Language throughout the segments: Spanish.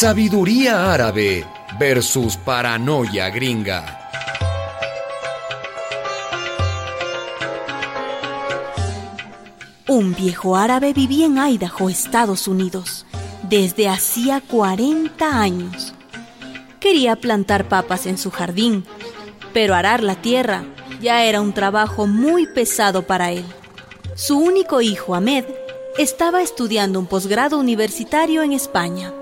Sabiduría árabe versus paranoia gringa. Un viejo árabe vivía en Idaho, Estados Unidos, desde hacía 40 años. Quería plantar papas en su jardín, pero arar la tierra ya era un trabajo muy pesado para él. Su único hijo, Ahmed, estaba estudiando un posgrado universitario en España.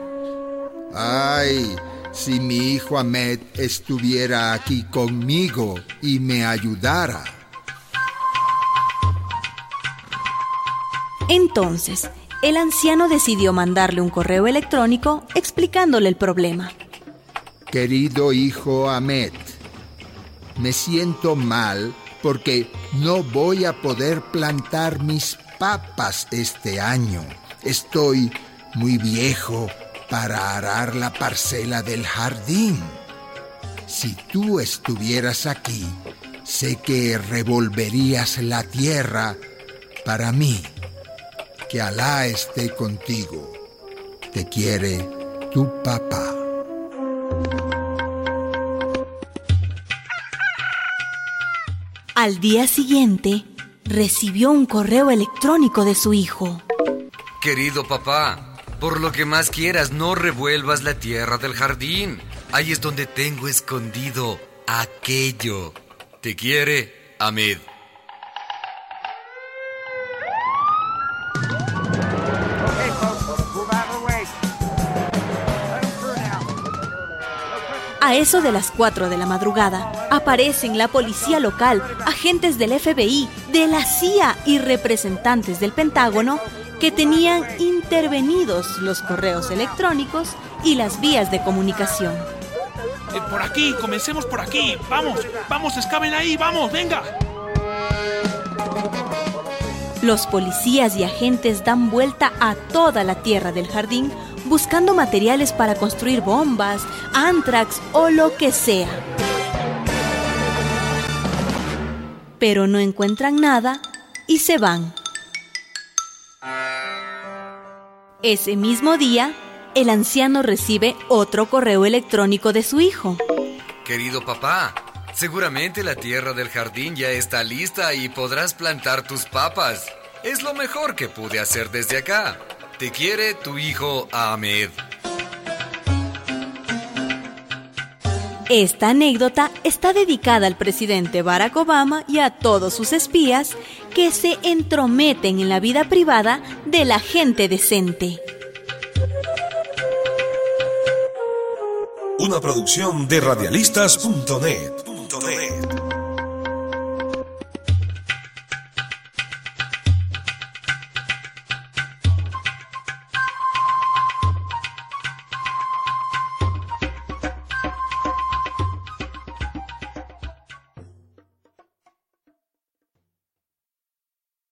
Ay, si mi hijo Ahmed estuviera aquí conmigo y me ayudara. Entonces, el anciano decidió mandarle un correo electrónico explicándole el problema. Querido hijo Ahmed, me siento mal porque no voy a poder plantar mis papas este año. Estoy muy viejo para arar la parcela del jardín. Si tú estuvieras aquí, sé que revolverías la tierra para mí. Que Alá esté contigo. Te quiere tu papá. Al día siguiente, recibió un correo electrónico de su hijo. Querido papá, por lo que más quieras, no revuelvas la tierra del jardín. Ahí es donde tengo escondido aquello. Te quiere, Ahmed. A eso de las 4 de la madrugada, aparecen la policía local, agentes del FBI, de la CIA y representantes del Pentágono que tenían intervenidos los correos electrónicos y las vías de comunicación. Eh, por aquí, comencemos por aquí. Vamos, vamos, escaben ahí, vamos, venga. Los policías y agentes dan vuelta a toda la tierra del jardín buscando materiales para construir bombas, antrax o lo que sea. Pero no encuentran nada y se van. Ese mismo día, el anciano recibe otro correo electrónico de su hijo. Querido papá, seguramente la tierra del jardín ya está lista y podrás plantar tus papas. Es lo mejor que pude hacer desde acá. Te quiere tu hijo Ahmed. Esta anécdota está dedicada al presidente Barack Obama y a todos sus espías que se entrometen en la vida privada de la gente decente. Una producción de radialistas.net.